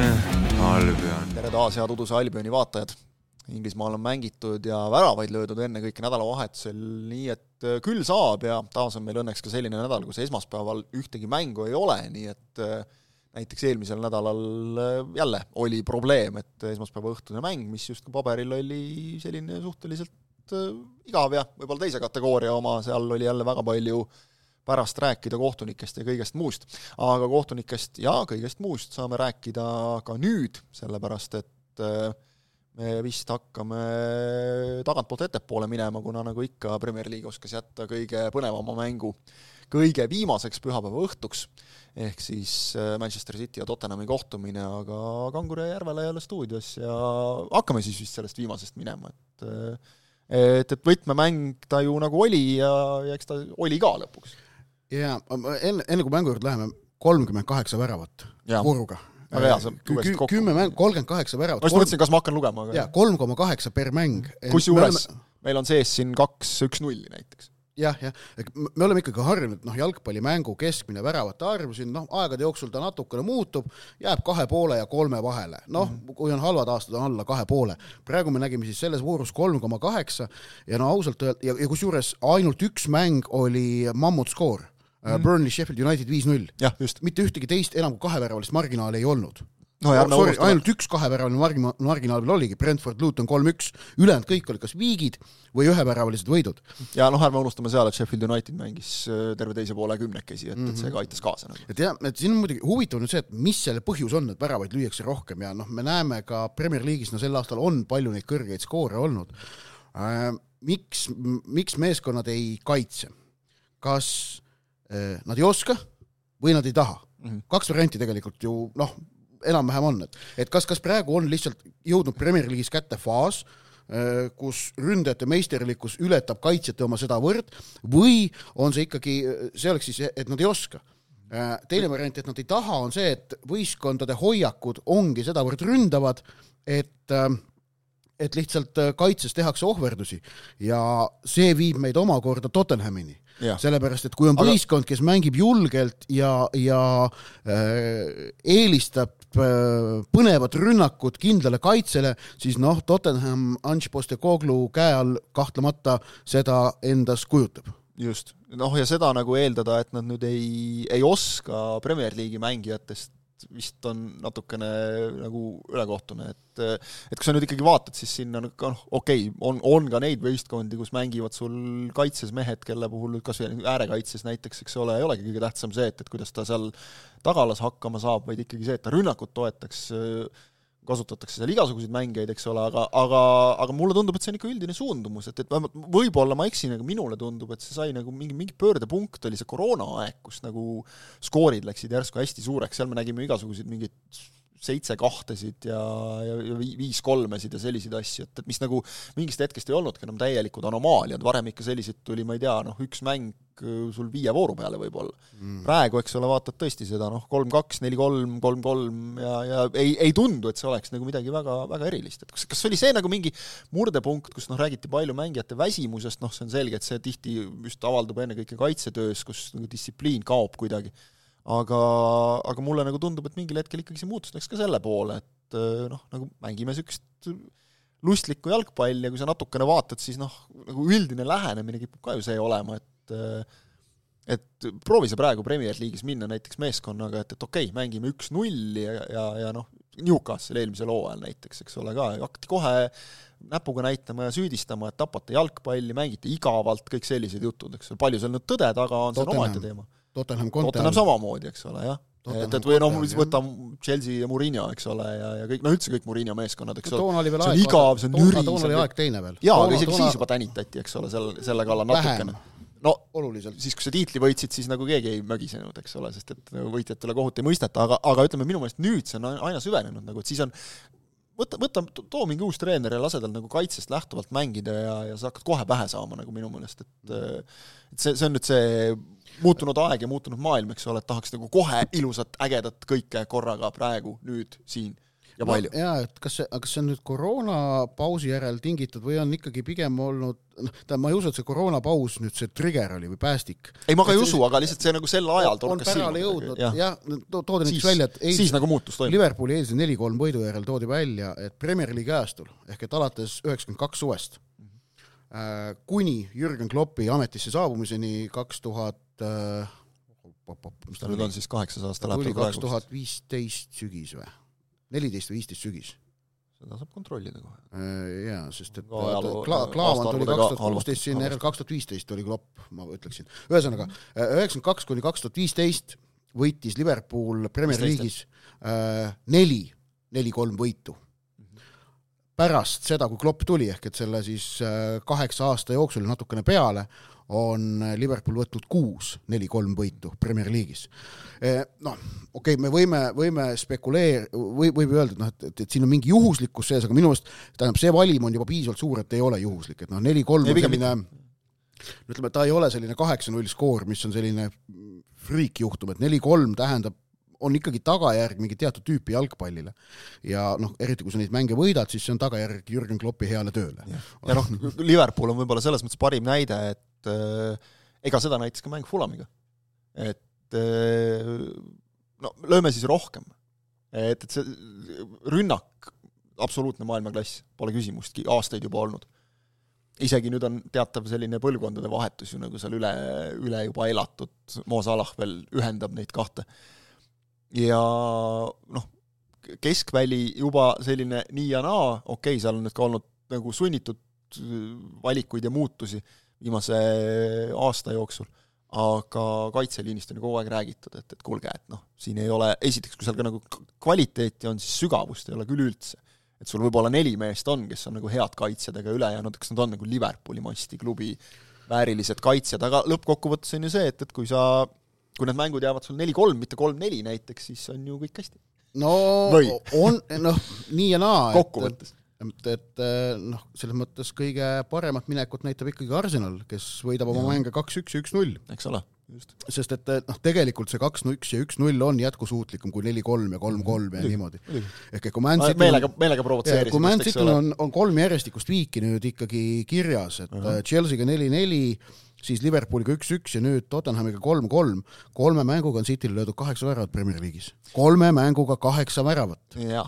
Albion. tere taas, head uduse Albioni vaatajad! Inglismaal on mängitud ja väravaid löödud ennekõike nädalavahetusel, nii et äh, küll saab ja taas on meil õnneks ka selline nädal, kus esmaspäeval ühtegi mängu ei ole, nii et äh, näiteks eelmisel nädalal äh, jälle oli probleem, et esmaspäeva õhtune mäng, mis justkui paberil oli selline suhteliselt igav ja võib-olla teise kategooria oma, seal oli jälle väga palju pärast rääkida kohtunikest ja kõigest muust. aga kohtunikest ja kõigest muust saame rääkida ka nüüd, sellepärast et me vist hakkame tagantpoolt ettepoole minema, kuna nagu ikka Premier League oskas jätta kõige põnevama mängu kõige viimaseks pühapäeva õhtuks, ehk siis Manchester City ja Tottenhami kohtumine, aga Kangur ja Järvela jälle stuudios ja hakkame siis vist sellest viimasest minema, et et, et võtmemäng ta ju nagu oli ja, ja eks ta oli ka lõpuks. Jaa, enne, enne kui mängu juurde läheme, kolmkümmend kaheksa väravat Muruga väga hea, sa lugesid kokku. kümme mängu, kolmkümmend kaheksa väravat. ma just mõtlesin, kas ma hakkan lugema, aga jaa, kolm koma kaheksa per mäng. kusjuures oleme... meil on sees siin kaks üks-nulli näiteks jah, jah, me oleme ikkagi harjunud, noh, jalgpallimängu keskmine väravate arv siin noh, aegade jooksul ta natukene muutub, jääb kahe poole ja kolme vahele. noh mm -hmm., kui on halvad aastad, on alla kahe poole. praegu me nägime siis selles voorus kolm koma kaheksa ja no ausalt öelda, ja, ja kusjuures ainult üks mäng oli mammutskoor mm. Burnley, Sheffield United viis-null. mitte ühtegi teist enam kui kaheväravalist marginaali ei olnud no, no sorry, ainult üks kaheväravaline marginaal, marginaal veel oligi, Brentford, Luton kolm-üks, ülejäänud kõik olid kas viigid või üheväravalised võidud. ja noh, ärme unustame seal, et Sheffield United mängis äh, terve teise poole kümnekesi, et mm, -hmm. et see mhm. ka aitas kaasa nagu. et jah, et siin on muidugi huvitav nüüd see, et mis selle põhjus on, et väravaid lüüakse rohkem ja noh, me näeme ka Premier League'is, no sel aastal on palju neid kõrgeid skoore olnud äh,. miks, miks meeskonnad ei kaitse? kas äh, nad ei oska või nad ei taha mm? -hmm. kaks varianti tegelikult ju noh, enam-vähem on, et, et kas, kas praegu on lihtsalt jõudnud Premier League'is kätte faas, äh, kus ründajate meisterlikkus ületab kaitsjate oma sedavõrd või on see ikkagi, see oleks siis, et nad ei oska. Äh, teine variant, et nad ei taha, on see, et võistkondade hoiakud ongi sedavõrd ründavad, et äh, et lihtsalt kaitses tehakse ohverdusi. Ja see viib meid omakorda Tottenhamini. Sellepärast, et kui on võistkond, kes mängib julgelt ja, ja äh, eelistab äh, põnevat rünnakut kindlale kaitsele, siis noh, Tottenham Ange Postecoglou käe all kahtlemata seda endas kujutab. Just, noh ja seda nagu eeldada, et nad nüüd ei, ei oska Premier League'i mängijatest vist on natukene nagu ülekohtune, et et kui sa nüüd ikkagi vaatad, siis sinna noh, okei okay,, on, on ka neid võistkondi, kus mängivad sul kaitses mehed, kelle puhul kas või äärekaitses näiteks, eks ole, ei olegi kõige tähtsam see, et, et kuidas ta seal tagalas hakkama saab, vaid ikkagi see, et ta rünnakut toetaks äh, kasutatakse seal igasuguseid mängijaid, eks ole, aga, aga, aga mulle tundub, et see on ikka üldine suundumus, et, et vähemalt võib-olla ma eksin, aga minule tundub, et see sai nagu mingi, mingi pöördepunkt oli see koroonaaeg, kus nagu skoorid läksid järsku hästi suureks, seal me nägime igasuguseid mingeid seitse kahtesid ja, ja, ja viis kolmesid ja selliseid asju, et, et mis nagu mingist hetkest ei olnudki enam täielikud anomaaliad, varem ikka selliseid tuli, ma ei tea, noh, üks mäng sul viie vooru peale võib-olla mm.. praegu, eks ole, vaatad tõesti seda noh, kolm-kaks, neli-kolm, kolm-kolm ja, ja ei, ei tundu, et see oleks nagu midagi väga, väga erilist, et kas, kas oli see nagu mingi murdepunkt, kus noh, räägiti palju mängijate väsimusest, noh, see on selge, et see tihti just avaldub ennekõike kaitsetöös, kus nagu distsipliin kaob kuidagi aga, aga mulle nagu tundub, et mingil hetkel ikkagi see muutus läks ka selle poole, et eh, noh, nagu mängime niisugust lustlikku jalgpalli ja kui sa natukene vaatad, siis noh, nagu üldine lähenemine kipub ka ju see olema, et eh, et proovi sa praegu Premier League'is minna näiteks meeskonnaga, et, et okei okay,, mängime üks-null ja, ja, ja noh, Newcastle eelmisel hooajal näiteks, eks ole, ka hakati kohe näpuga näitama ja süüdistama, et tapate jalgpalli, mängite igavalt, kõik sellised jutud, eks ole, palju seal nüüd tõde taga on, see on omaette teema Tottenham Conte Tottenham samamoodi, eks ole, jah. et, et või noh, võta Chelsea ja Mourinho, eks ole, ja, ja kõik, no üldse kõik Mourinho meeskonnad, eks ole, see on igav, see on nüri. toona oli aeg teine veel. jaa, aga isegi toona... siis juba tänitati, eks ole, selle, selle kallal natukene. no oluliselt, siis kui sa tiitli võitsid, siis nagu keegi ei mögisenud, eks ole, sest et nagu võitjatele kohut ei mõisteta, aga, aga ütleme, minu meelest nüüd see on aina süvenenud nagu, et siis on võta, võta, too mingi uus treener ja lase tal nagu kaitsest lähtuvalt mängida ja, ja sa hakkad kohe pähe saama nagu minu meelest, et et see, see on nüüd see muutunud aeg ja muutunud maailm, eks ole, et tahaks nagu kohe ilusat, ägedat kõike korraga praegu, nüüd, siin ja palju. jaa, et kas see, kas see on nüüd koroonapausi järel tingitud või on ikkagi pigem olnud, noh, tähendab, ma ei usu, et see koroonapaus nüüd see trigger oli või päästik. ei, ma ka ei usu, aga lihtsalt see nagu sel ajal on pärale jõudnud, jah, to, toodi näiteks välja, et eilse, siis nagu muutus toimub. Liverpooli eilse neli-kolm võidu järel toodi välja, et Premier League'i ajastul ehk et alates üheksakümmend kaks suvest äh, kuni Jürgen Kloppi ametisse saabumiseni kaks tuhat äh, mis ta nüüd on siis kaheksas aasta läheb praegu? kaks tuhat viisteist sügis või? neliteist või viisteist sügis. seda saab kontrollida kohe. Äh, jaa, sest et Kla-, Klaavan tuli kaks tuhat kuusteist, siin järel kaks tuhat viisteist oli Klopp, ma ütleksin. ühesõnaga, äh, üheksakümmend kaks kuni kaks tuhat viisteist võitis Liverpool Premier League'is äh, neli, neli-kolm võitu pärast seda, kui Klopp tuli, ehk et selle siis kaheksa aasta jooksul natukene peale, on Liverpool võtnud kuus neli-kolm võitu Premier League'is. Eh, noh, okei okay,, me võime, võime spekuleer-, või võib öelda, et noh, et, et, et siin on mingi juhuslikkus sees, aga minu meelest tähendab, see valim on juba piisavalt suur, et ei ole juhuslik, et noh, neli-kolm on selline ütleme, ta ei ole selline kaheksa-null skoor, mis on selline friikjuhtum, et neli-kolm tähendab on ikkagi tagajärg mingi teatud tüüpi jalgpallile. ja noh, eriti kui sa neid mänge võidad, siis see on tagajärg Jürgen Kloppi heale tööle. ja noh, Liverpool on võib-olla selles mõttes parim näide, et et äh, ega seda näitas ka mäng Fulamiga. et äh, no lööme siis rohkem. et, et see rünnak, absoluutne maailmaklass, pole küsimustki, aastaid juba olnud. isegi nüüd on teatav selline põlvkondade vahetus ju nagu seal üle, üle juba elatud, Mo Salah veel ühendab neid kahte. ja noh, keskväli juba selline nii ja naa, okei okay,, seal on nüüd ka olnud nagu sunnitud valikuid ja muutusi viimase aasta jooksul, aga kaitseliinist on ju kogu aeg räägitud, et, et kuulge, et noh, siin ei ole, esiteks, kui seal ka nagu kvaliteeti on, siis sügavust ei ole küll üldse. et sul võib-olla neli meest on, kes on nagu head kaitsjad, aga ülejäänud, kas nad on nagu Liverpooli masti klubi väärilised kaitsjad, aga lõppkokkuvõttes on ju see, et, et kui sa, kui need mängud jäävad sul neli-kolm, mitte kolm-neli näiteks, siis on ju kõik hästi. no Või? on, noh, nii ja naa. kokkuvõttes et, et eh, noh, selles mõttes kõige paremat minekut näitab ikkagi Arsenal, kes võidab oma mänge kaks-üks ja üks-null. eks ole, sest et noh, tegelikult see kaks-üks ja üks-null on jätkusuutlikum kui neli-kolm ja kolm-kolm ja niimoodi. ehk et kui Man City meelega, meelega provotseerisin. kui Man Cityl on, on kolm järjestikust viiki nüüd ikkagi kirjas, et uh -huh. Siis Liverpooliga üks-üks ja nüüd Tottenhamiga kolm-kolm. kolme mänguga on Cityl löödud kaheksa väravat Premier League'is. kolme mänguga kaheksa väravat. ja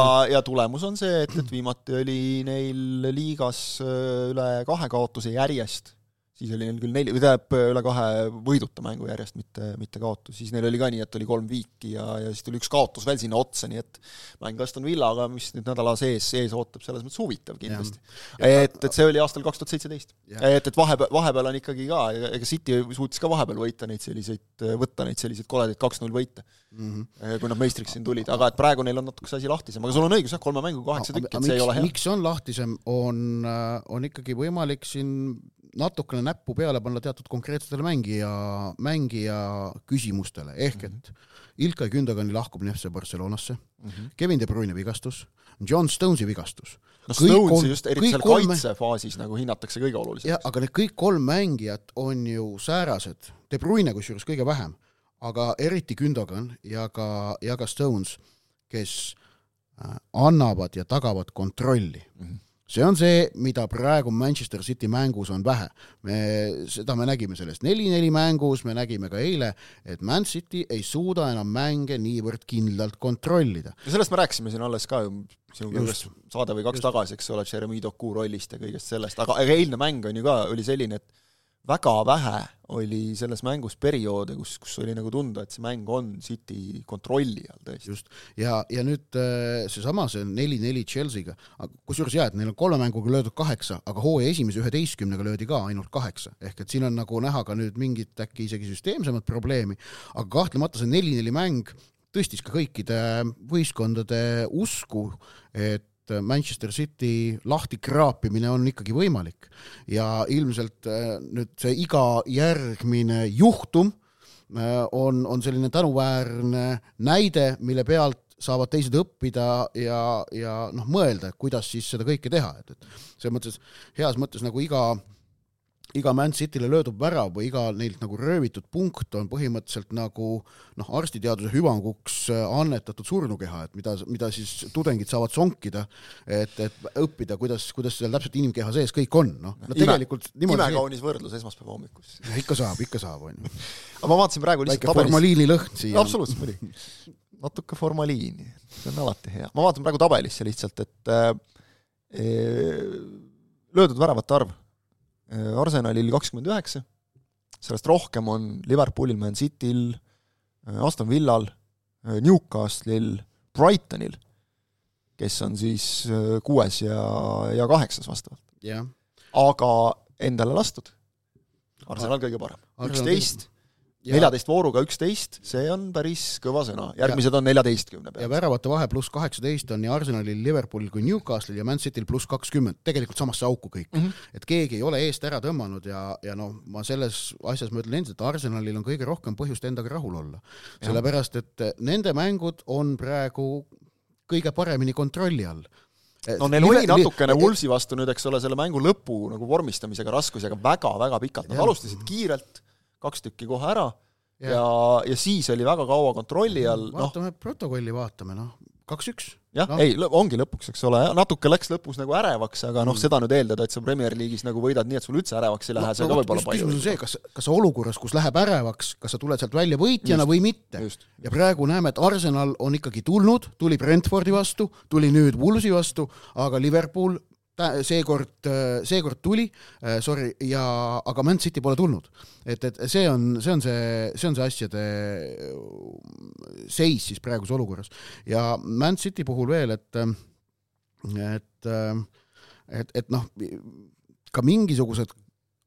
on..., ja tulemus on see, et, et viimati oli neil liigas äh, üle kahe kaotuse järjest siis oli neil küll neli, või tähendab, üle kahe võiduta mängu järjest, mitte, mitte kaotus, siis neil oli ka nii, et oli kolm viiki ja, ja siis tuli üks kaotus veel sinna otsa, nii et mäng Aston Villaga, mis nüüd nädala sees, ees ootab, selles mõttes huvitav kindlasti. et, et see oli aastal kaks tuhat seitseteist. et, et vahepeal, vahepeal on ikkagi ka, ega City suutis ka vahepeal võita neid selliseid, võtta neid selliseid koledaid kaks-null võite mm, -hmm. kui nad meistriks siin tulid, aga et praegu neil on natuke see asi lahtisem, aga sul on õigus jah, kolme mängu kaheksa tükki, et see ei ole hea. miks on lahtisem, on, on ikkagi võimalik siin natukene näppu peale panna teatud konkreetsetele mängija, mängija küsimustele, ehk et mm -hmm. Ilkay Gündogani lahkumine FC Barcelonasse mm, -hmm. Kevin De Bruyne vigastus, John Stonesi vigastus. no Stonesi just, eriti seal kolme... kaitsefaasis nagu hinnatakse kõige olulisemaks. aga need kõik kolm mängijat on ju säärased, De Bruyne kusjuures kõige vähem, aga eriti Gündogan ja ka, ja ka Stones, kes äh, annavad ja tagavad kontrolli mm. -hmm see on see, mida praegu Manchester City mängus on vähe. me, seda me nägime sellest neli-neli mängus, me nägime ka eile, et Man City ei suuda enam mänge niivõrd kindlalt kontrollida. ja sellest me rääkisime siin alles ka ju, sinuga ühes saade või kaks just. tagasi, eks ole, Jeremy Doku rollist ja kõigest sellest, aga eilne mäng on ju ka, oli selline, et väga vähe oli selles mängus perioode, kus, kus oli nagu tunda, et see mäng on City kontrolli all tõesti. just, ja, ja nüüd äh, seesama, see neli-neli Chelsea'ga, kusjuures jah, et neil on kolme mänguga löödud kaheksa, aga hooaja esimese üheteistkümnega löödi ka ainult kaheksa, ehk et siin on nagu näha ka nüüd mingit äkki isegi süsteemsemat probleemi, aga kahtlemata see neli-neli mäng tõstis ka kõikide võistkondade usku, et et Manchester City lahti kraapimine on ikkagi võimalik. Ja ilmselt äh, nüüd see iga järgmine juhtum äh, on, on selline tänuväärne näide, mille pealt saavad teised õppida ja, ja noh, mõelda, kuidas siis seda kõike teha, et, et selles mõttes, heas mõttes nagu iga iga Man City'le löödud värav või iga neilt nagu röövitud punkt on põhimõtteliselt nagu noh, arstiteaduse hüvanguks äh, annetatud surnukeha, et mida, mida siis tudengid saavad sonkida, et, et õppida, kuidas, kuidas seal täpselt inimkeha sees kõik on, noh. no tegelikult imekaunis võrdlus esmaspäeva hommikus. ikka saab, ikka saab, on ju. aga ma vaatasin praegu lihtsalt väike formaliini lõhn siia. absoluutselt, muidugi. natuke formaliini, see on alati hea. ma vaatan praegu tabelisse lihtsalt, et äh, löödud väravate arv Äh, Arsenalil kakskümmend üheksa, sellest rohkem on Liverpoolil, Man Cityl, äh, Aston Villal, äh, Newcastle'il, Brightonil, kes on siis kuues ja, ja kaheksas vastavalt. Yeah.. aga endale lastud, Arsenal kõige parem, üksteist neljateist vooruga üksteist, see on päris kõva sõna, järgmised ja, on neljateistkümne peal. ja väravate vahe pluss kaheksateist on nii Arsenalil, Liverpoolil kui Newcastle'il ja Man Cityl pluss kakskümmend, tegelikult samasse auku kõik mm. -hmm. et keegi ei ole eest ära tõmmanud ja, ja noh, ma selles asjas ma ütlen endiselt, Arsenalil on kõige rohkem põhjust endaga rahul olla. sellepärast, et nende mängud on praegu kõige paremini kontrolli all no neil oli natukene Woolsi vastu nüüd, eks ole, selle mängu lõpu nagu vormistamisega raskusi, aga väga-väga pikalt, nad alustasid kiirelt kaks tükki kohe ära ja, ja, ja siis oli väga kaua kontrolli all, noh. vaatame protokolli, vaatame, noh, kaks-üks. jah no., ei, ongi lõpuks, eks ole, natuke läks lõpus nagu ärevaks, aga noh mm., seda nüüd eeldada, et sa Premier League'is nagu võidad nii, et sul üldse ärevaks ei lähe no,, see no, ka võib-olla palju. küsimus on see, kas, kas olukorras, kus läheb ärevaks, kas sa tuled sealt välja võitjana just, või mitte. ja praegu näeme, et Arsenal on ikkagi tulnud, tuli Brentfordi vastu, tuli nüüd Woolsi vastu, aga Liverpool seekord, seekord tuli, äh, sorry, ja aga Man City pole tulnud. et, et see on, see on see, see on see asjade seis siis praeguses olukorras. ja Man City puhul veel, et, et, et, et noh, ka mingisugused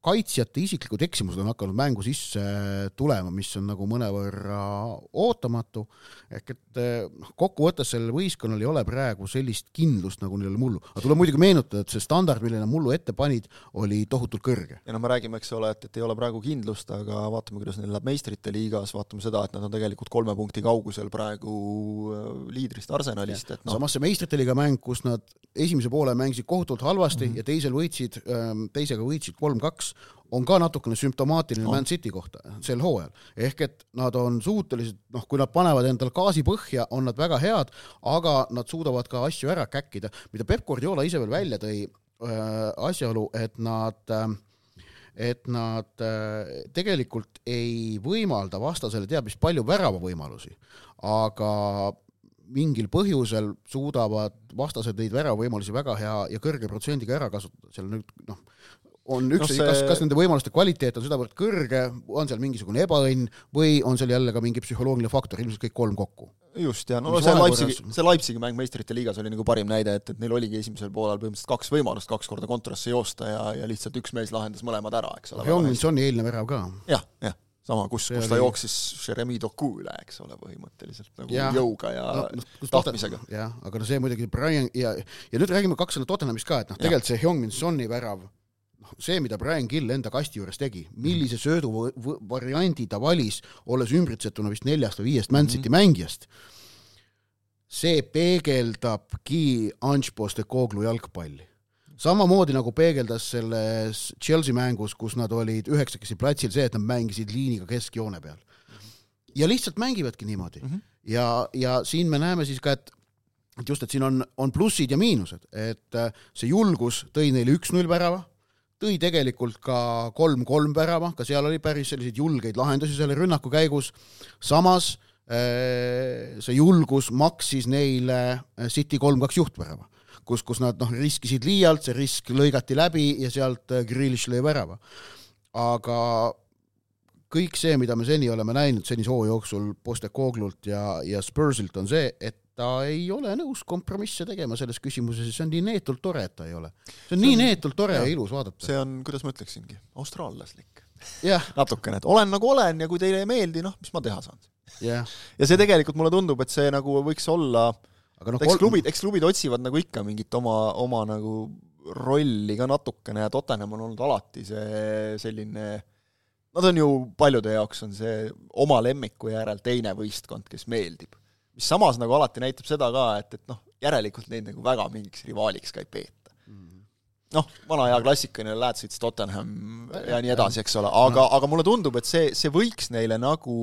kaitsjate isiklikud eksimused on hakanud mängu sisse tulema, mis on nagu mõnevõrra ootamatu, ehk et noh, kokkuvõttes sellel võistkonnal ei ole praegu sellist kindlust, nagu neil oli mullu. aga tuleb muidugi meenutada, et see standard, mille nad mullu ette panid, oli tohutult kõrge. ja no me räägime, eks ole, et, et ei ole praegu kindlust, aga vaatame, kuidas neil läheb meistrite liigas, vaatame seda, et nad on tegelikult kolme punkti kaugusel praegu äh, liidrist Arsenalist, et noh samas see meistrite liiga mäng, kus nad esimese poole mängisid kohutavalt halvasti mm -hmm. ja teisel võitsid, ähm, teisega võitsid kolm-kaks, on ka natukene sümptomaatiline no. Man City kohta sel hooajal. ehk et nad on suutelised, noh, kui nad panevad endal gaasi põhja, on nad väga head, aga nad suudavad ka asju ära käkkida, mida Peep Guardiola ise veel välja tõi äh,, asjaolu, et nad äh, et nad äh, tegelikult ei võimalda vastasele teab mis palju väravavõimalusi, aga mingil põhjusel suudavad vastased neid väravavõimalusi väga hea ja kõrge protsendiga ära kasutada, seal nüüd noh, on üks no, see... kas, kas nende võimaluste kvaliteet on sedavõrd kõrge, on seal mingisugune ebaõnn või on seal jälle ka mingi psühholoogiline faktor, ilmselt kõik kolm kokku? just, ja no Mis see Leipzigi, see Leipzigi mäng meistrite liigas oli nagu parim näide, et, et neil oligi esimesel poolel põhimõtteliselt kaks võimalust kaks korda kontrasse joosta ja, ja lihtsalt üks mees lahendas mõlemad ära, eks ole. Heung-Min-Soni eilne värav ka. jah, jah sama, kus, kus ta jooksis Jeremy Doku üle, eks ole, põhimõtteliselt nagu ja, jõuga ja no, no, tahtmisega. jah, aga no see muidugi Brian ja, ja nüüd räägime kaks sõna Tottenhamist ka, et noh, tegelikult see Heung-Min Soni värav, noh, see, mida Brian Gill enda kasti juures tegi, millise söödu variandi ta valis, olles ümbritsetuna vist neljast või viiest Man City mm -hmm. mängijast, see peegeldabki Ange Postecoglou jalgpalli samamoodi nagu peegeldas selles Chelsea mängus, kus nad olid üheksakesi platsil, see, et nad mängisid liiniga keskjoone peal. ja lihtsalt mängivadki niimoodi mm. -hmm. ja, ja siin me näeme siis ka, et et just, et siin on, on plussid ja miinused, et äh, see julgus tõi neile üks-null värava, tõi tegelikult ka kolm-kolm värava, ka seal oli päris selliseid julgeid lahendusi selle rünnaku käigus, samas äh, see julgus maksis neile City kolm-kaks juhtvärava kus, kus nad noh, riskisid liialt, see risk lõigati läbi ja sealt äh, Grealish lõi värava. aga kõik see, mida me seni oleme näinud senise hoo jooksul Postecoglult ja, ja Spursilt, on see, et ta ei ole nõus kompromisse tegema selles küsimuses ja see on nii neetult tore, et ta ei ole. see on nii neetult tore ja, ilus vaadata. see on, kuidas ma ütleksingi, austraallaslik. Yeah. natukene, et olen nagu olen ja kui teile ei meeldi, noh, mis ma teha saan yeah.. ja see tegelikult mulle tundub, et see nagu võiks olla aga noh, eks klubid, eks klubid otsivad nagu ikka mingit oma, oma nagu rolli ka natukene ja Tottenham on olnud alati see selline Nad on ju, paljude jaoks on see oma lemmiku järel teine võistkond, kes meeldib. Mis samas nagu alati näitab seda ka, et, et noh, järelikult neid nagu väga mingiks rivaaliks ka ei peeta. Noh, vana hea klassikaline Leedsits, Tottenham ja nii edasi, eks ole, aga, aga mulle tundub, et see, see võiks neile nagu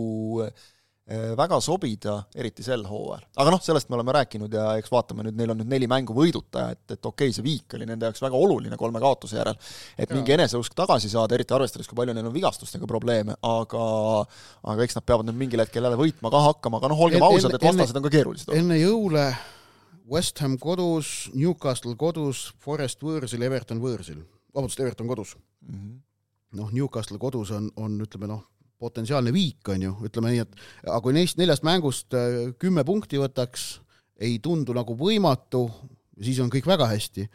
äh, väga sobida, eriti sel hooajal. aga noh, sellest me oleme rääkinud ja eks vaatame nüüd, neil on nüüd neli mängu võiduta, et, et okei okay,, see viik oli nende jaoks väga oluline kolme kaotuse järel, et mingi eneseusk tagasi saada, eriti arvestades, kui palju neil on vigastustega probleeme, aga aga eks nad peavad nüüd mingil hetkel jälle võitma ka hakkama, aga noh, olgem ausad, et vastased on ka keerulised. enne jõule West Ham kodus, Newcastle kodus, Forest võõrsil, Everton võõrsil, vabandust, Everton kodus. Mm -hmm.. noh, Newcastle kodus on, on ütleme noh, potentsiaalne viik on ju, ütleme nii, et aga kui neist neljast mängust äh, kümme punkti võtaks, ei tundu nagu võimatu, siis on kõik väga hästi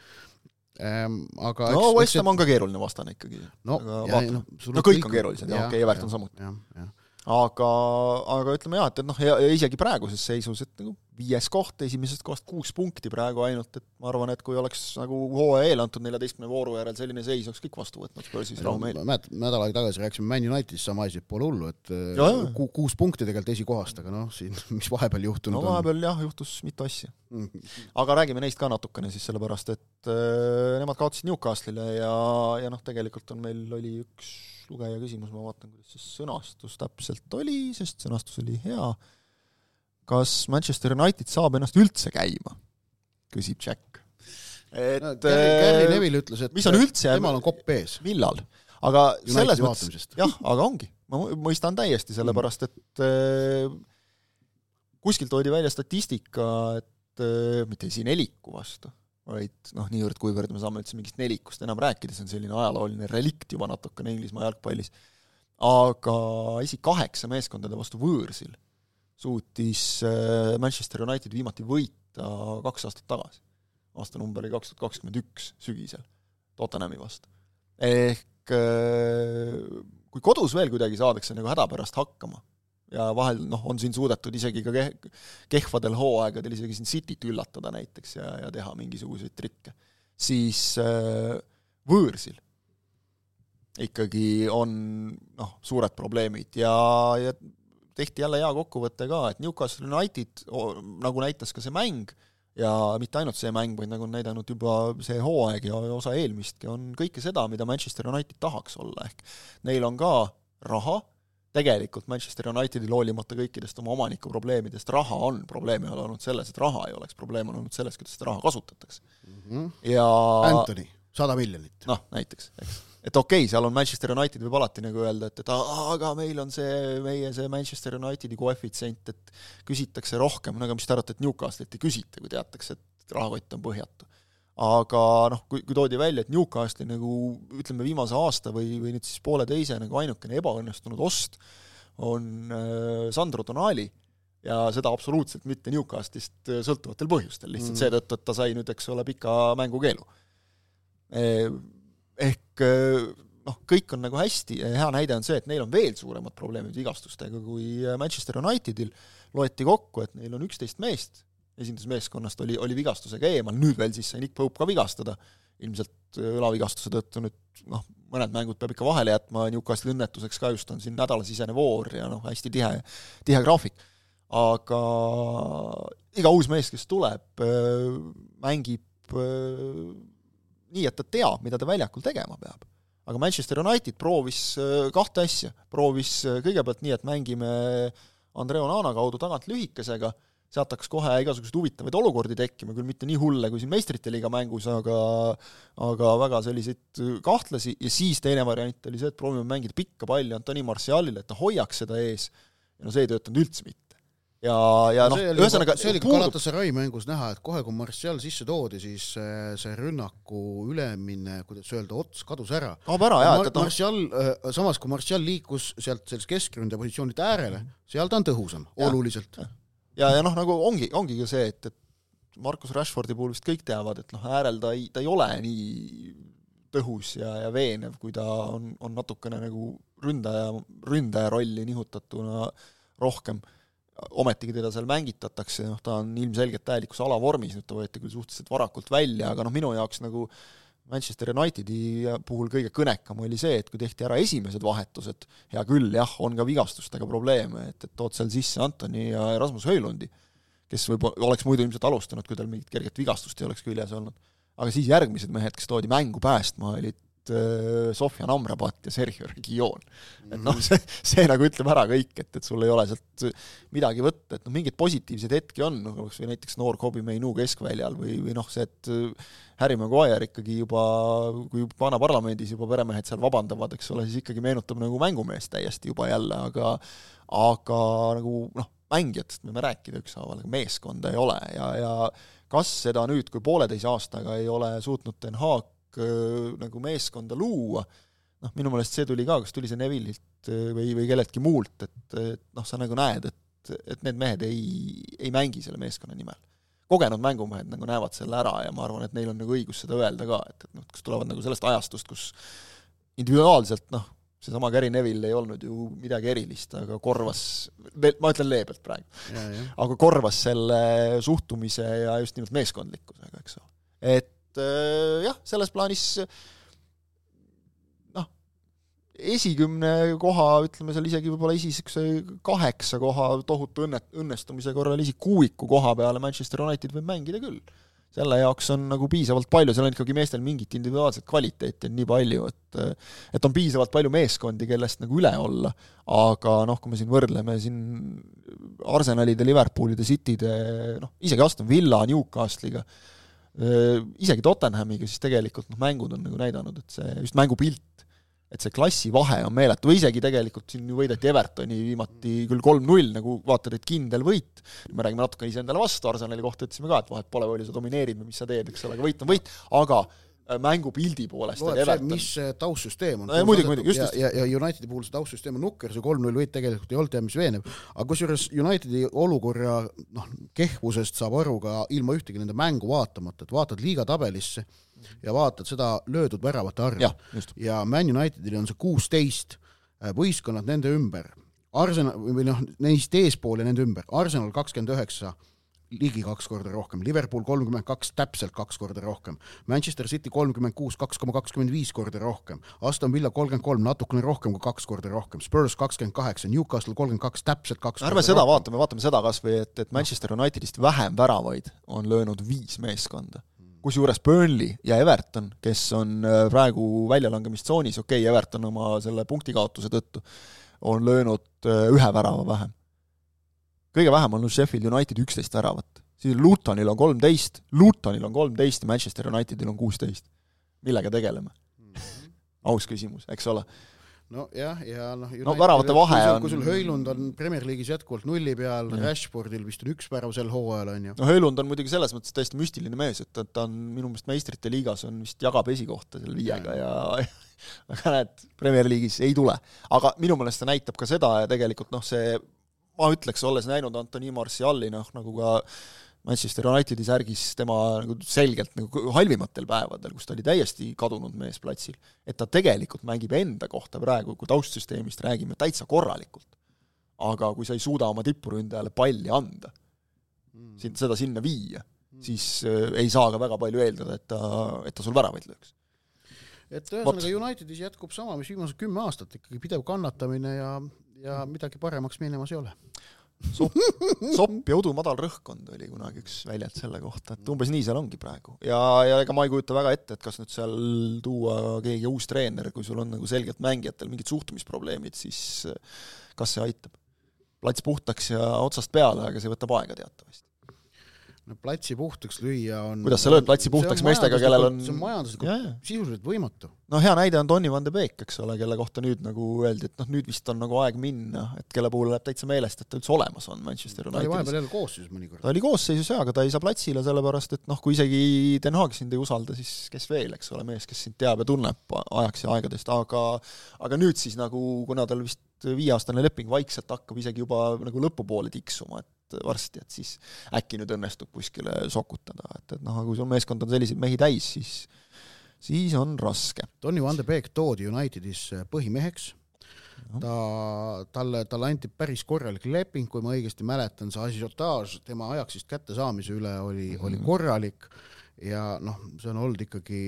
ähm,. aga no West Ham on ka keeruline vastane ikkagi. no, ja, no, no kõik on keerulised ja okei okay,, Everton samuti. Aga, aga ütleme jah, et, et noh, ja isegi praeguses seisus, et nagu viies koht, esimesest kohast kuus punkti praegu ainult, et ma arvan, et kui oleks nagu hooaja eel antud neljateistkümne vooru järel selline seis, oleks kõik vastu võtnud Spursis rahumeeli. mäletad, nädal aega tagasi rääkisime Man Unitedist sama asi, et pole hullu, et ja, ku, kuus punkti tegelikult esikohast, aga noh, siin mis vahepeal juhtunud no, vahepeal on? jah, juhtus mitu asja mm. -hmm. aga räägime neist ka natukene siis, sellepärast et äh, nemad kaotasid Newcastle'ile ja, ja noh, tegelikult on meil, oli üks lugeja küsimus, ma vaatan, kuidas see sõnastus täpselt oli, sest sõnastus oli hea kas Manchester United saab ennast üldse käima, küsib Jack. et no, Gary, Gary äh, Neville ütles, et mis on üldse temal on kopp ees. millal? aga United selles mõttes, jah, aga ongi, ma mõistan täiesti, sellepärast et äh, kuskilt toodi välja statistika, et äh, mitte siin neliku vastu, vaid noh, niivõrd-kuivõrd me saame üldse mingist nelikust enam rääkida, see on selline ajalooline relikt juba natukene Inglismaa jalgpallis, aga esikaheksa meeskondade vastu võõrsil suutis äh, Manchester United viimati võita kaks aastat tagasi. aastanumber oli kaks tuhat kakskümmend üks sügisel Tottenhami vastu. ehk äh, kui kodus veel kuidagi saadakse nagu hädapärast hakkama ja vahel noh, on siin suudetud isegi ka keh-, kehvadel hooaegadel isegi siin Cityt üllatada näiteks ja, ja teha mingisuguseid trikke, siis äh, võõrsil ikkagi on noh, suured probleemid ja, ja tehti jälle hea kokkuvõte ka, et Newcastle United, nagu näitas ka see mäng, ja mitte ainult see mäng, vaid nagu on näidanud juba see hooaeg ja osa eelmistki, on kõike seda, mida Manchester United tahaks olla, ehk neil on ka raha, tegelikult Manchester Unitedil hoolimata kõikidest oma omaniku probleemidest, raha on, probleem ei ole olnud selles, et raha ei oleks, probleem on olnud selles, kuidas seda raha kasutatakse mm. -hmm. ja Anthony, sada miljonit. noh, näiteks, eks et okei okay,, seal on Manchester United, võib alati nagu öelda, et, et aga meil on see, meie see Manchester Unitedi koefitsient, et küsitakse rohkem, no aga mis te arvate, et Newcastle'it ei küsita, kui teatakse, et rahakott on põhjatu. Aga noh, kui, kui toodi välja, et Newcastle'i nagu ütleme, viimase aasta või, või nüüd siis pooleteise nagu ainukene ebaõnnestunud ost on äh, Sandro Tonali. Ja seda absoluutselt mitte Newcastle'ist äh, sõltuvatel põhjustel, lihtsalt mm. seetõttu, et ta sai nüüd, eks ole, pika mängukeelu. E ehk eh, noh, kõik on nagu hästi. Hea näide on see, et neil on veel suuremad probleemid vigastustega kui Manchester Unitedil, loeti kokku, et neil on üksteist meest, esindusmeeskonnast oli, oli vigastusega eemal, nüüd veel siis sai Nick Pope ka vigastada, ilmselt eh, õlavigastuse tõttu nüüd noh, mõned mängud peab ikka vahele jätma, Newcastle'i õnnetuseks ka just on siin nädalasisene voor ja noh, hästi tihe, tihe graafik. aga iga uus mees, kes tuleb, mängib nii, et ta teab, mida ta väljakul tegema peab. aga Manchester United proovis äh, kahte asja, proovis äh, kõigepealt nii, et mängime Andre Onana kaudu tagant lühikesega, sealt hakkas kohe igasuguseid huvitavaid olukordi tekkima, küll mitte nii hulle kui siin meistrite liiga mängus, aga aga väga selliseid kahtlasi. Ja siis teine variant oli see, et proovime mängida pikka palli Antoni Martialile, et ta hoiaks seda ees, ja no see ei töötanud üldse mitte. Ja, ja noh, ühesõnaga see oli ka Galatasaray mängus näha, et kohe, kui Martial sisse toodi, siis see, see rünnaku ülemine, kuidas öelda, ots kadus ära. kaob ära, jaa, et Martial, äh, samas kui Martial liikus sealt sellest keskründe positsioonilt äärele, seal ta on tõhusam, oluliselt. ja, ja noh, nagu ongi, ongi ka see, et, et Markus Rashfordi puhul vist kõik teavad, et noh, äärel ta ei, ta ei ole nii tõhus ja, ja veenev, kui ta on, on natukene nagu ründaja, ründaja rolli nihutatuna rohkem. Ometigi teda seal mängitatakse, noh ta on ilmselgelt täielikus alavormis, nüüd ta võeti küll suhteliselt varakult välja, aga noh, minu jaoks nagu Manchester Unitedi puhul kõige kõnekam oli see, et kui tehti ära esimesed vahetused, hea küll, jah, on ka vigastustega probleeme, et, et tood seal sisse Antoni ja Rasmus Höjlundi, kes võib, oleks muidu ilmselt alustanud, kui tal mingit kerget vigastust ei oleks küljes olnud. aga siis järgmised mehed, kes toodi mängu päästma, olid äh, Sofjan Amrabat ja Sergio Region. et noh, see, see nagu ütleb ära kõik, et, et sul ei ole sealt midagi võtta, et noh, mingeid positiivseid hetki on, noh kas või näiteks noor Kobe Mainu keskväljal või, või noh, see, et äh, Harry Maguire ikkagi juba, kui vana parlamendis juba peremehed seal vabandavad, eks ole, siis ikkagi meenutab nagu mängumeest täiesti juba jälle, aga aga nagu noh, mängijatest võime rääkida ükshaaval, aga meeskonda ei ole ja, ja kas seda nüüd, kui pooleteise aastaga ei ole suutnud Den Haag äh, nagu meeskonda luua, noh, minu meelest see tuli ka, kas tuli see Neville'ilt äh, või, või kelleltki muult, et, et noh, sa nagu näed, et, et need mehed ei, ei mängi selle meeskonna nimel. kogenud mängumehed nagu näevad selle ära ja ma arvan, et neil on nagu õigus seda öelda ka, et, et noh, kas tulevad nagu sellest ajastust, kus individuaalselt noh, seesama Gary Neville ei olnud ju midagi erilist, aga korvas, ma ütlen leebelt praegu, aga korvas selle suhtumise ja just nimelt meeskondlikkusega, eks ole. et äh, jah, selles plaanis noh, esikümne koha, ütleme seal isegi võib-olla esi niisuguse kaheksa koha tohutu õnne, õnnestumise korral, isegi kuuiku koha peale Manchester United võib mängida küll. Selle jaoks on nagu piisavalt palju, seal on ikkagi meestel mingit individuaalset kvaliteeti on nii palju, et et on piisavalt palju meeskondi, kellest nagu üle olla, aga noh, kui me siin võrdleme siin Arsenalide, Liverpoolide, Cityde, noh, isegi Aston Villa, Newcastle'iga, isegi Tottenhamiga, siis tegelikult noh, mängud on nagu näidanud, et see just mängupilt et see klassivahe on meeletu, või isegi tegelikult siin ju võideti Evertoni viimati küll kolm-null, nagu vaatad, et kindel võit, me räägime natuke iseendale vastu, Arsenali kohta ütlesime ka, et vahet pole, palju sa domineerid või mis sa teed, eks ole, aga võit on võit, aga äh, mängupildi poolest loeb see, mis taustsüsteem on. No,. muidugi, muidugi, just, just. ja, ja Unitedi puhul see taustsüsteem on nukker, see kolm-null võit tegelikult ei olnud teab mis veenev, aga kusjuures Unitedi olukorra noh, kehvusest saab aru ka ilma ühtegi nende mängu vaatamata, et vaatad liiga tabelisse ja vaatad seda löödud väravate arvu. Ja, ja Man Unitedil on see kuusteist äh, võistkonnad nende ümber, Arsenal või noh, neist eespool ja nende ümber, Arsenal kakskümmend üheksa, ligi kaks korda rohkem, Liverpool kolmkümmend kaks, täpselt kaks korda rohkem, Manchester City kolmkümmend kuus, kaks koma kakskümmend viis korda rohkem, Aston Villa kolmkümmend kolm, natukene rohkem kui kaks korda rohkem, Spurs kakskümmend kaheksa, Newcastle kolmkümmend kaks, täpselt kaks ärme seda rohkem. vaatame, vaatame seda kas või, et, et Manchester Unitedist vähem väravaid on löönud viis meeskonda. Kusjuures Burnley ja Everton, kes on äh, praegu väljalangemistsoonis, okei okay,, Everton oma selle punktikaotuse tõttu, on löönud äh, ühe värava vähem. Kõige vähem on Sheffield United üksteist väravat. siis Lutonil on kolmteist, Lutonil on kolmteist ja Manchester Unitedil on kuusteist. millega tegeleme? Mhm. aus küsimus, eks ole nojah, ja noh no väravate vahe on kui sul Höölund on Premier League'is jätkuvalt nulli peal, Rashfordil vist on üks värav sel hooajal, on ju. no Höölund on muidugi selles mõttes täiesti müstiline mees, et, et ta on minu meelest meistrite liigas on vist jagab esikohta seal viiega ja, ja aga näed, Premier League'is ei tule. aga minu meelest see näitab ka seda ja tegelikult noh, see ma ütleks, olles näinud Antoni Martiali, noh nagu ka Manchester Unitedi särgis tema nagu selgelt nagu halvimatel päevadel, kus ta oli täiesti kadunud mees platsil, et ta tegelikult mängib enda kohta praegu, kui taustsüsteemist räägime, täitsa korralikult. aga kui sa ei suuda oma tippuründajale palli anda mm., sind, seda sinna viia mm., siis äh, ei saa ka väga palju eeldada, et ta, et ta sul väravaid lööks. et ühesõnaga Unitedis jätkub sama, mis viimased kümme aastat, ikkagi pidev kannatamine ja, ja midagi paremaks minemas ei ole sopp, sopp ja udu madal rõhkkond oli kunagi üks väljend selle kohta, et umbes nii seal ongi praegu. ja, ja ega ma ei kujuta väga ette, et kas nüüd seal tuua keegi uus treener, kui sul on nagu selgelt mängijatel mingid suhtumisprobleemid, siis kas see aitab? plats puhtaks ja otsast peale, aga see võtab aega teatavasti no platsi puhtaks lüüa on kuidas sa lööd platsi puhtaks meestega, kellel on see on majanduslikult sisuliselt võimatu. no hea näide on Tony van de Beek, eks ole, kelle kohta nüüd nagu öeldi, et noh, nüüd vist on nagu aeg minna, et kelle puhul läheb täitsa meelest, et ta üldse olemas on Manchester Unitedis. ta oli vahepeal jälle koosseisus mõnikord. ta oli koosseisus jaa, aga ta ei saa platsile, sellepärast et noh, kui isegi Den Haag sind ei usalda, siis kes veel, eks ole, mees, kes sind teab ja tunneb ajaks ja aegadest, aga aga nüüd siis nagu, kuna tal vist viieaastane leping vaikselt hakkab isegi juba nagu lõpupoole tiksuma, et varsti, et siis äkki nüüd õnnestub kuskile sokutada, et, et noh, kui sul meeskond on selliseid mehi täis, siis siis on raske. Tony Van de Beek toodi Unitedis põhimeheks no., ta, talle, talle anti päris korralik leping, kui ma õigesti mäletan, see asiotaaž tema ajaksist kättesaamise üle oli mm, -hmm. oli korralik ja noh, see on olnud ikkagi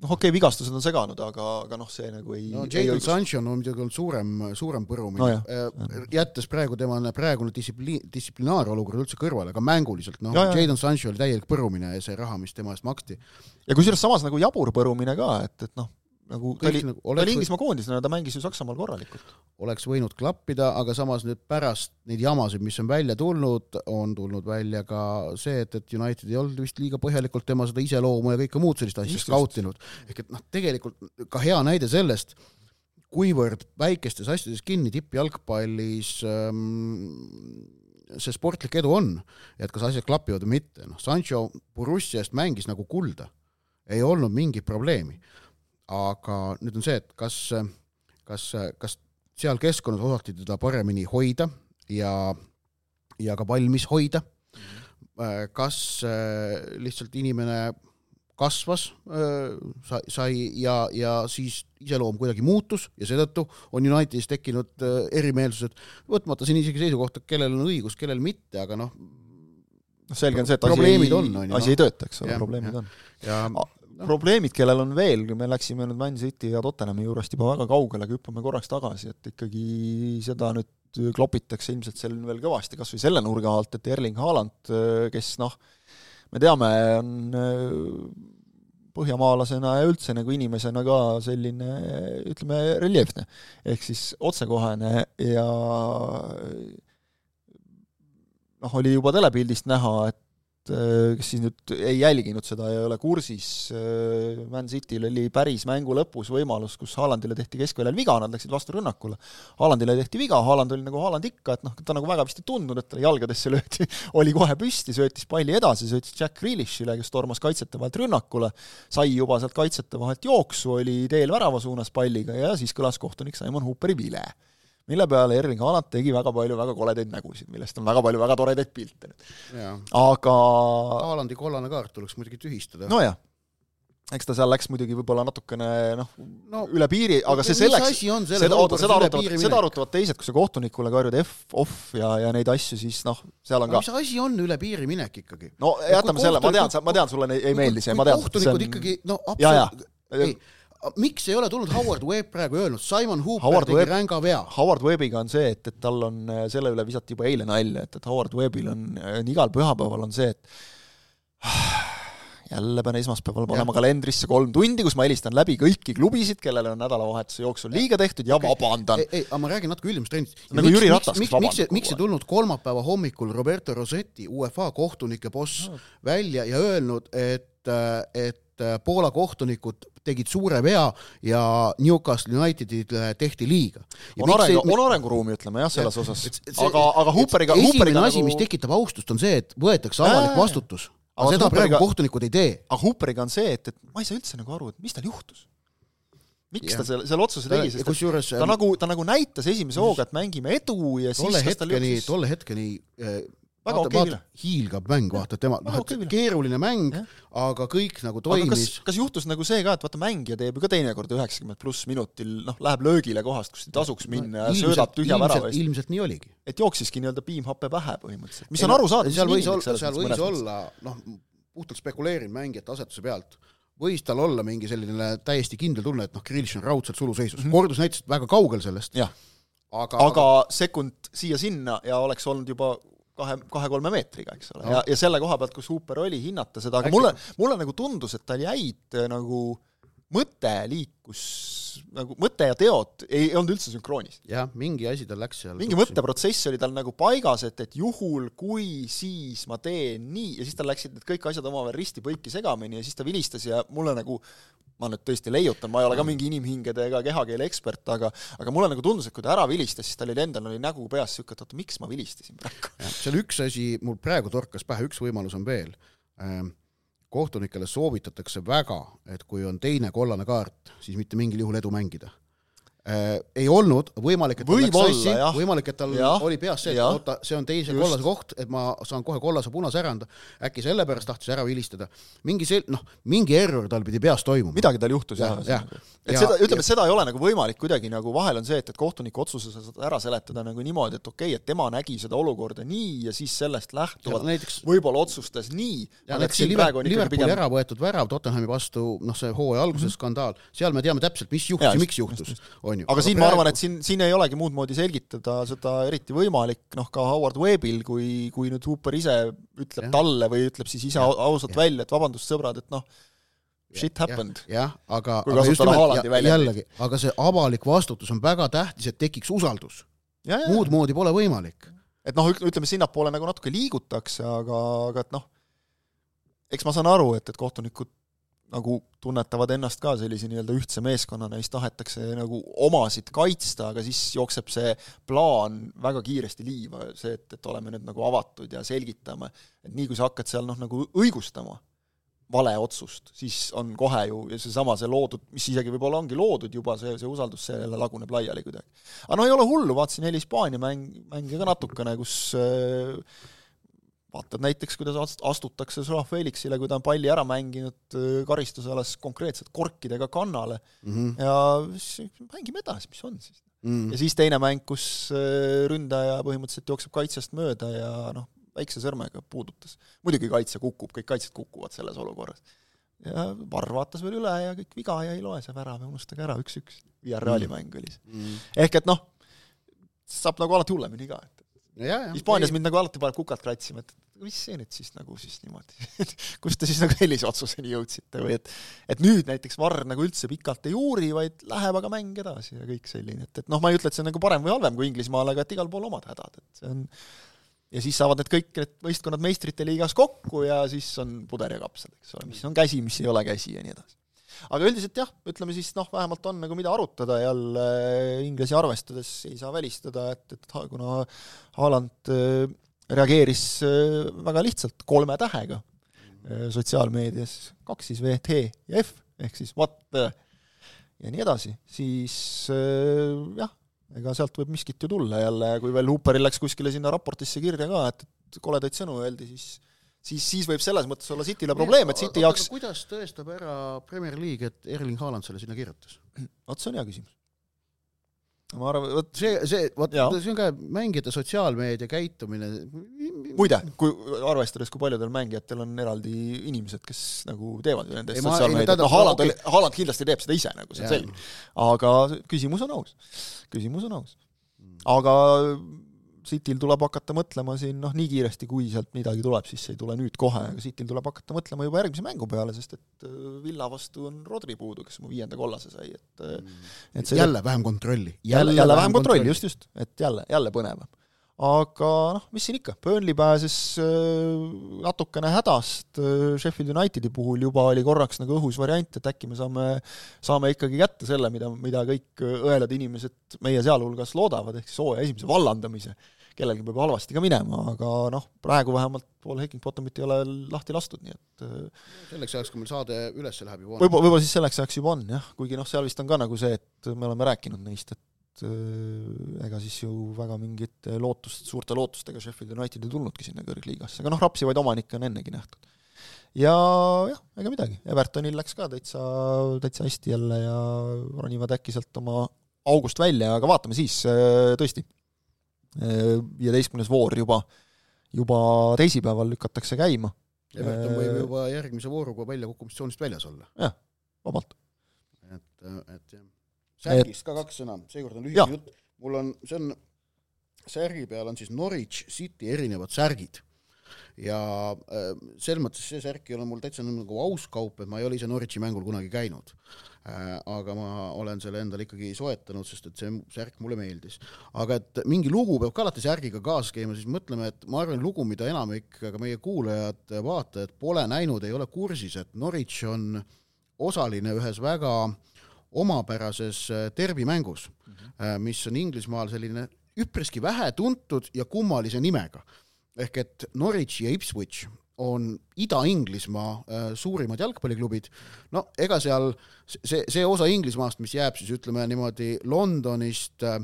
noh, okei okay,, vigastused on seganud, aga, aga noh, see nagu ei no Jadon Sancho on muidugi olnud suurem, suurem põrumine no,, äh, jättes praegu tema praegune distsipliin, distsiplinaarolukord üldse kõrvale, aga mänguliselt, noh, Jadon Sancho oli täielik põrumine ja see raha, mis tema eest maksti. ja kusjuures samas nagu jabur põrumine ka, et, et noh, nagu ta oli, nagu, ta oli Inglismaa koondisena, ta mängis ju Saksamaal korralikult. oleks võinud klappida, aga samas nüüd pärast neid jamasid, mis on välja tulnud, on tulnud välja ka see, et, et United ei olnud vist liiga põhjalikult tema seda iseloomu ja kõike muud sellist asja skautinud. ehk et noh, tegelikult ka hea näide sellest, kuivõrd väikestes asjades kinni tippjalgpallis ähm, see sportlik edu on et kas asjad klapivad või mitte, noh, Sancho Borussiast mängis nagu kulda, ei olnud mingit probleemi aga nüüd on see, et kas, kas, kas seal keskkonnas osati teda paremini hoida ja, ja ka valmis hoida mm, -hmm. kas äh, lihtsalt inimene kasvas, äh, sai, sai ja, ja siis iseloom kuidagi muutus ja seetõttu on Unitedis tekkinud äh, erimeelsused, võtmata siin isegi seisukohta, kellel on õigus, kellel mitte, aga noh, noh, selge on see, et asi ei, asi ei tööta, eks ole, probleemid ja, on. No. probleemid, kellel on veel, me läksime nüüd Man City ja Tottenhami juurest juba väga kaugele, aga hüppame korraks tagasi, et ikkagi seda nüüd klopitakse ilmselt seal veel kõvasti, kas või selle nurga alt, et Erling Haaland, kes noh, me teame, on põhjamaalasena ja üldse nagu inimesena ka selline ütleme, reljeefne. ehk siis otsekohene ja noh, oli juba telepildist näha, et Äh, kes siis nüüd ei jälginud seda ja ei ole kursis, äh, Man Cityl oli päris mängu lõpus võimalus, kus Haalandile tehti keskväljal viga, nad läksid vastu rünnakule. Haalandile tehti viga, Haaland oli nagu Haaland ikka, et noh, ta nagu väga vist ei tundnud, et talle jalgadesse löödi, oli kohe püsti, söötis palli edasi, söötis Jack Grealishile, kes tormas kaitsjate vahelt rünnakule, sai juba sealt kaitsjate vahelt jooksu, oli teel värava suunas palliga ja siis kõlas kohtunik Simon Hooperi vile mille peale Erling Haaland tegi väga palju väga koledaid nägusid, millest on väga palju väga toredaid pilte nüüd. aga Haalandi kollane kaart tuleks muidugi tühistada. nojah, eks ta seal läks muidugi võib-olla natukene noh no,, üle piiri, aga see selleks, seda, oota, seda arutavad, seda arutavad teised, kui sa kohtunikule karjud F, off ja, ja neid asju, siis noh, seal on ka mis asi on üle piiri minek ikkagi? no jätame selle, ma tean, ma tean, sulle ei, ei meeldi see, ma tean. kohtunikud on... ikkagi, no absoluutselt, ei miks ei ole tulnud Howard Webb praegu öelnud, Simon Hooper Howard tegi Webb, ränga vea? Howard Webbiga on see, et, et tal on, äh, selle üle visati juba eile nalja, et, et Howard Webbil on, on äh, igal pühapäeval on see, et jälle pean esmaspäeval panema kalendrisse kolm tundi, kus ma helistan läbi kõiki klubisid, kellele on nädalavahetuse jooksul liiga tehtud ja okay. vabandan. ei, ei, aga ma räägin natuke üldimistrendist. nagu miks, Jüri Ratas, kes vabandab. miks, miks ei tulnud kolmapäeva hommikul Roberto Rossetti, UEFA kohtunike boss no., välja ja öelnud, et, äh, et Poola kohtunikud tegid suure vea ja Newcastle Unitedile tehti liiga. on arengu, on arenguruumi, ütleme jah, selles osas. aga, aga Hooperiga esimene asi nagu..., mis tekitab austust, on see, et võetakse avalik äh, vastutus. aga seda Hooperiga, praegu kohtunikud ei tee. aga Hooperiga on see, et, et ma ei saa üldse nagu aru, et mis tal juhtus miks ja. ta selle, selle otsuse tegi, sest kusjuures ta nagu, ta nagu näitas esimese hooga, et mängime edu ja tolle siis hetkeni, tolle hetkeni äh, väga okei okay, hiilgab mäng, vaata tema, noh, et keeruline mäng, aga kõik nagu toimis. kas, kas juhtus nagu see ka, et vaata mängija teeb ju ka teinekord üheksakümmend pluss minutil, noh, läheb löögile kohast, kus ei tasuks minna ja söödab tühja värava eest. ilmselt nii oligi. et jooksiski nii-öelda piimhappe pähe põhimõtteliselt, mis ei, on arusaadav. seal võis olla, seal võis olla, noh, puhtalt spekuleerin mängijate asetuse pealt, võis tal olla mingi selline täiesti kindel tunne, et noh, Kirill on raudselt suluseisus mm, -hmm. kordus näitas väga kaugel sellest. aga, aga, aga sekund siia-sinna ja oleks olnud juba kahe, kahe-kolme meetriga, eks ole no., ja, ja selle koha pealt, kus Hooper oli, hinnata seda, aga mulle, mulle nagu tundus, et tal jäid äh, nagu mõte liikus, nagu mõte ja teod ei, ei olnud üldse sünkroonis. jah, mingi asi tal läks seal mingi mõtteprotsess oli tal nagu paigas, et, et juhul, kui siis ma teen nii, ja siis tal läksid need kõik asjad omavahel risti-põiki segamini ja siis ta vilistas ja mulle nagu ma nüüd tõesti leiutan, ma ei ole ka mingi inimhingede ega kehakeele ekspert, aga aga mulle nagu tundus, et kui ta ära vilistas, siis tal oli endal oli nägu peas niisugune, et oota, miks ma vilistasin praegu. seal üks asi mul praegu torkas pähe, üks võimalus on veel. Ähm, kohtunikele soovitatakse väga, et kui on teine kollane kaart, siis mitte mingil juhul edu mängida äh, ei olnud, võimalik, et tal läks sassi võimalik, et tal Jah, oli peas see, et oota, see on teise Just. kollase koht, et ma saan kohe kollase punase ära anda, äkki sellepärast tahtis ära vilistada. mingi sel-, noh, mingi error tal pidi peas toimuma. midagi tal juhtus Jah, jah. ja,. et Ja- seda, ütleme, ja- seda ei ole nagu võimalik kuidagi nagu vahel on see, et, et kohtuniku otsuse sa saad ära seletada nagu niimoodi, et okei okay,, et tema nägi seda olukorda nii ja siis sellest lähtuvalt näiteks võib-olla otsustas nii. ja näiteks see Liver- Liverpooli ära võetud värav Tottenhami vastu, noh, see hooaja alguse mm -hmm. skandaal, seal me teame täpselt, mis juhtus ja, ja miks juhtus, ju. aga siin ma arvan, et siin, siin ei olegi muud moodi selgitada seda eriti võimalik, noh ka Howard Webbil, kui, kui nüüd Hooper ise ütleb ja. talle või ütleb siis ise au- ausalt jah. välja, et vabandust, sõbrad, et noh, shit happened. jah, aga, aga just nimelt ja, jällegi, aga see avalik vastutus on väga tähtis, et tekiks usaldus. ja, ja, muud moodi pole võimalik. et noh, ütleme sinnapoole nagu natuke liigutakse, aga, aga et noh, eks ma saan aru, et, et kohtunikud nagu tunnetavad ennast ka sellise nii-öelda ühtse meeskonnana siis tahetakse nagu omasid kaitsta, aga siis jookseb see plaan väga kiiresti liiva, see, et, et oleme nüüd nagu avatud ja selgitame, et nii kui sa hakkad seal noh, nagu õigustama vale otsust, siis on kohe ju seesama see loodud, mis isegi võib-olla ongi loodud juba, see, see usaldus, see jälle laguneb laiali kuidagi. aga no ei ole hullu, vaatasin eile Hispaania mäng, mänge ka natukene, kus äh, vaatad näiteks, kuidas ast- astutakse Joao Felixile, kui ta on palli ära mänginud äh, karistusalas konkreetselt korkidega kannale Mm -hmm. ja siis mängime edasi, mis on siis. mm ja siis teine mäng, kus äh, ründaja põhimõtteliselt jookseb kaitsest mööda ja noh, väikse sõrmega puudutas. muidugi kaitse kukub, kõik kaitsjad kukuvad selles olukorras. ja Varr vaatas veel üle ja kõik viga ja ei loe see värav ja unustage ära, üks-üks. Villarreali Mm. mäng oli see. -hmm. ehk et noh, saab nagu alati hullemini ka, et. Hispaanias mind nagu alati paneb kukalt kratsima, et mis see nüüd siis nagu siis niimoodi, kust te siis nagu sellise otsuseni jõudsite või et et nüüd näiteks Varr nagu üldse pikalt ei uuri, vaid läheb aga mäng edasi ja kõik selline, et, et noh, ma ei ütle, et see on nagu parem või halvem kui Inglismaal, aga et igal pool omad hädad, et see on ja siis saavad need kõik need võistkonnad meistrite liigas kokku ja siis on puder ja kapsad, eks ole, mis on käsi, mis ei ole käsi ja nii edasi. Aga üldiselt jah, ütleme siis noh, vähemalt on nagu mida arutada jälle inglasi arvestades ei saa välistada, et, et kuna Haaland äh, reageeris äh, väga lihtsalt kolme tähega äh, sotsiaalmeedias, kaks siis V, T ja F ehk siis what the ja nii edasi, siis äh, jah, ega sealt võib miskit ju tulla jälle, kui veel Hooperil läks kuskile sinna raportisse kirja ka, et, et koledaid sõnu öeldi, siis siis, siis võib selles mõttes olla City'le probleem, et City jaoks, kuidas tõestab ära Premier League, et Erling Haaland selle sinna kirjutas? vot see on hea küsimus. ma arvan, vot see, see, vot see on ka mängijate sotsiaalmeedia käitumine. muide, kui arvestades, kui paljudel mängijatel on eraldi inimesed, kes nagu teevad ju nende eest sotsiaalmeediat, noh Haaland oli, Haaland kindlasti teeb seda ise nagu, see on selge. aga küsimus on aus, küsimus on aus. aga Cityl tuleb hakata mõtlema siin noh, nii kiiresti, kui sealt midagi tuleb, siis ei tule nüüd kohe, aga Cityl tuleb hakata mõtlema juba järgmise mängu peale, sest et äh, Villa vastu on Rodri puudu, kes oma viienda kollase sai, et äh, et see jälle vähem kontrolli. jälle, jälle vähem kontrolli, just, just, et jälle, jälle põnevam. Aga noh, mis siin ikka, Burnley pääses äh, natukene hädast äh, Sheffield Unitedi puhul juba oli korraks nagu õhus variant, et äkki me saame, saame ikkagi kätte selle, mida, mida kõik äh, õelad inimesed meie sealhulgas loodavad, ehk siis hooaja esimese vallandamise. kellelgi peab halvasti ka minema, aga noh, praegu vähemalt Paul Hecking-Bottomit ei ole lahti lastud, nii et selleks ajaks, kui meil saade üles läheb juba. võib-olla, võib-olla siis selleks ajaks juba on jah, kuigi noh, seal vist on ka nagu see, et me oleme rääkinud neist, et äh, ega siis ju väga mingit lootust, suurte lootustega Sheffield United ei tulnudki sinna kõrgliigasse, aga noh, rapsivaid omanikke on ennegi nähtud. ja jah, ega midagi, Evertonil läks ka täitsa, täitsa hästi jälle ja ronivad äkki sealt oma august välja, aga vaatame siis, tõesti, viieteistkümnes voor juba, juba teisipäeval lükatakse käima, Everton võib juba järgmise vooruga väljakukkumistsoonist väljas olla. vabalt. et, et jah. Särgist ka kaks sõna, seekord on lühike jutt, mul on, see on, särgi peal on siis Norwich City erinevad särgid. ja äh, selles mõttes see särk ei ole mul täitsa nagu aus kaup, et ma ei ole ise Norwichi mängul kunagi käinud. aga ma olen selle endale ikkagi soetanud, sest et see särk mulle meeldis. aga et mingi lugu peab ka alati särgiga kaasas käima, siis mõtleme, et ma arvan, lugu, mida enamik ka meie kuulajad, vaatajad pole näinud, ei ole kursis, et Norwich on osaline ühes väga omapärases äh, derbimängus mm, -hmm. mis on Inglismaal selline üpriski vähetuntud ja kummalise nimega. ehk et Norwich ja Ipswich on Ida-Inglismaa äh, suurimad jalgpalliklubid, no ega seal see, see osa Inglismaast, mis jääb siis ütleme niimoodi Londonist äh,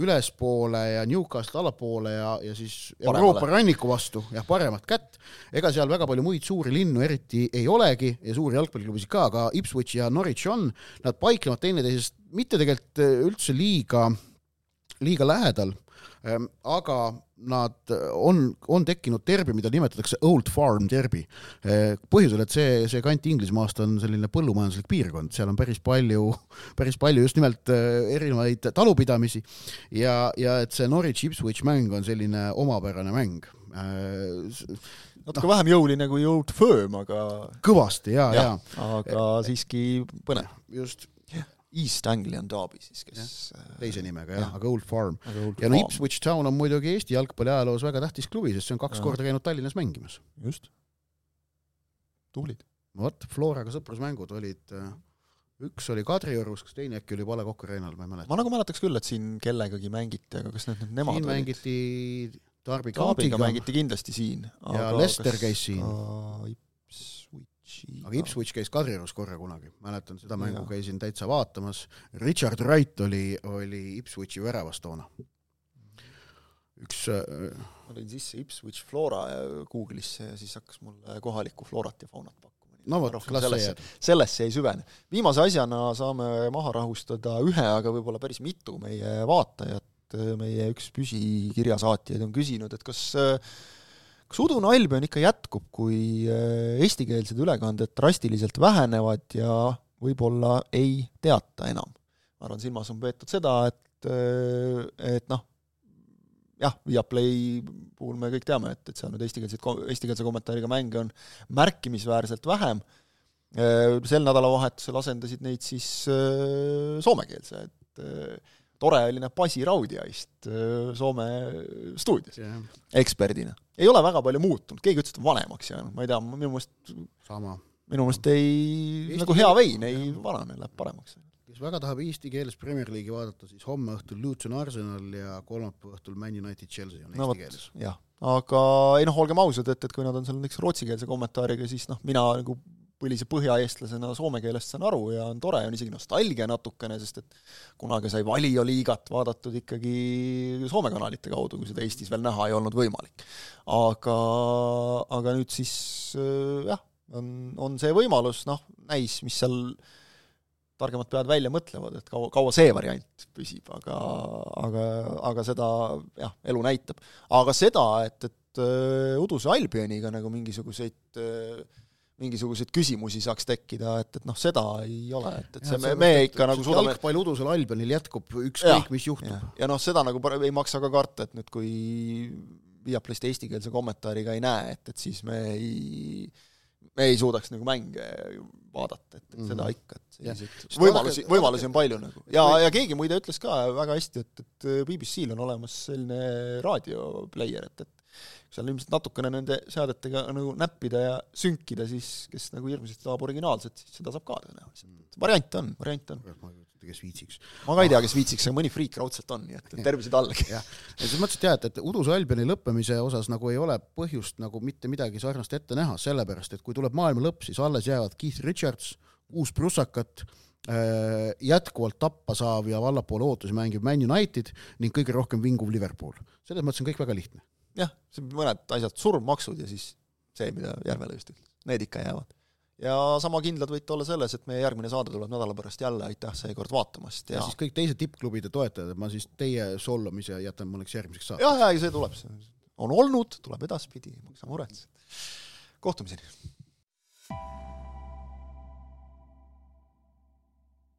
ülespoole ja Newcastle allapoole ja, ja siis Paremale. Euroopa ranniku vastu, jah, paremat kätt, ega seal väga palju muid suuri linnu eriti ei olegi ja suuri jalgpalliklubisid ka, aga Ipswich ja Norwich on, nad paiknevad teineteisest mitte tegelikult äh, üldse liiga, liiga lähedal, aga nad on, on tekkinud derbi, mida nimetatakse Old Farm derbi. põhjusel, et see, see kant Inglismaast on selline põllumajanduslik piirkond, seal on päris palju, päris palju just nimelt äh, erinevaid talupidamisi ja, ja et see Norwich Ipswich mäng on selline omapärane mäng. natuke no. vähem jõuline kui Old Firm, aga kõvasti ja, ja, ja. aga siiski põnev. just East Anglian Derby siis, kes ja, teise nimega jah ja., aga Old Farm. ja no Ipswich Town on muidugi Eesti jalgpalli ajaloos väga tähtis klubi, sest see on kaks ja. korda käinud Tallinnas mängimas. just. tublid. vot, Floraga sõprusmängud olid, äh, üks oli Kadriorus, kas teine äkki oli Pale-Kokk Arenal, ma ei mäleta. ma nagu mäletaks küll, et siin kellegagi mängiti, aga kas need nüüd nemad siin olid? mängiti Darby County'ga mängiti kindlasti siin. ja Lester käis siin Ipswichi. Aga Ipswich käis Kadriorus korra kunagi, mäletan seda mängu käisin täitsa vaatamas. Richard Wright oli, oli Ipswichi väravas toona. üks äh, ma tõin sisse Ipswich Flora Google'isse ja siis hakkas mulle kohalikku floorat ja faunat pakkuma. no vot, las see jääb. sellesse ei süvene. viimase asjana saame maha rahustada ühe, aga võib-olla päris mitu meie vaatajat, meie üks püsikirjasaatjaid on küsinud, et kas äh, kas udune Albion ikka jätkub, kui äh, eestikeelsed ülekanded drastiliselt vähenevad ja võib-olla ei teata enam? ma arvan, silmas on peetud seda, et, äh, et noh, jah, Viaplay puhul me kõik teame, et, et seal nüüd eestikeelseid, eestikeelse kommentaariga mänge on märkimisväärselt vähem, äh, sel nädalavahetusel asendasid neid siis soomekeelse, et tore oli näha Basi Raudjaist Soome stuudios yeah. eksperdina ei ole väga palju muutunud, keegi ütles, et on vanemaks jäänud, ma ei tea, minu meelest sama. minu meelest ei nagu hea vein ei varane, läheb paremaks. kes väga tahab eesti keeles Premier League'i vaadata, siis homme õhtul Luton Arsenal ja kolmapäeva õhtul Man United Chelsea on no, eesti keeles. jah, aga ei noh, olgem ausad, et, et kui nad on seal näiteks rootsikeelse kommentaariga, siis noh, mina nagu põlise põhjaeestlasena soome keelest saan aru ja on tore, on isegi nostalgia natukene, sest et kunagi sai Valio liigat vaadatud ikkagi Soome kanalite kaudu, kui seda Eestis veel näha ei olnud võimalik. aga, aga nüüd siis äh, jah, on, on see võimalus, noh, näis, mis seal targemad pead välja mõtlevad, et kaua, kaua see variant püsib, aga, aga, aga seda jah, elu näitab. aga seda, et, et äh, Uduse Albioniga nagu mingisuguseid äh, mingisuguseid küsimusi saaks tekkida, et, et noh, seda ei ole, et, et see, me, me ikka nagu suudame jalgpall udusel Albionil jätkub, ükskõik mis juhtub. ja, ja noh, seda nagu ei maksa ka karta, et nüüd kui Viaplayst eestikeelse kommentaariga ei näe, et, et siis me ei, me ei suudaks nagu mänge vaadata, et, et mm seda ikka, et selliseid võimalusi, võimalusi on palju nagu. ja, ja keegi muide ütles ka väga hästi, et, et BBC-l on olemas selline raadiopleier, et, et seal ilmselt natukene nende seadetega nagu näppida ja sünkida, siis kes nagu hirmsasti tahab originaalset, siis seda saab ka tõenäoliselt. Mm. variant on, variant on. ma ei kujuta kes viitsiks. ma ka ei tea, kes viitsiks, aga mõni friik raudselt on, nii et tervise tallegi. jah, selles mõttes, et jah, et, et Uduse Albioni lõppemise osas nagu ei ole põhjust nagu mitte midagi sarnast ette näha, sellepärast et kui tuleb maailma lõpp, siis alles jäävad Keith Richards, uus prussakat, äh, jätkuvalt tappa saav ja vallapoole ootusi mängiv Man United ning kõige rohkem vinguv Liverpool. selles mõttes on kõik väga lihtne jah, mõned asjad, surmmaksud ja siis see, mida Järvela just ütles, need ikka jäävad. ja sama kindlad võite olla selles, et meie järgmine saade tuleb nädala pärast jälle, aitäh seekord vaatamast ja, ja siis kõik teised tippklubide toetajad, et ma siis teie solvamise jätan mõneks järgmiseks saateks. jah, ja see tuleb, on olnud, tuleb edaspidi, maksa muretseda. kohtumiseni!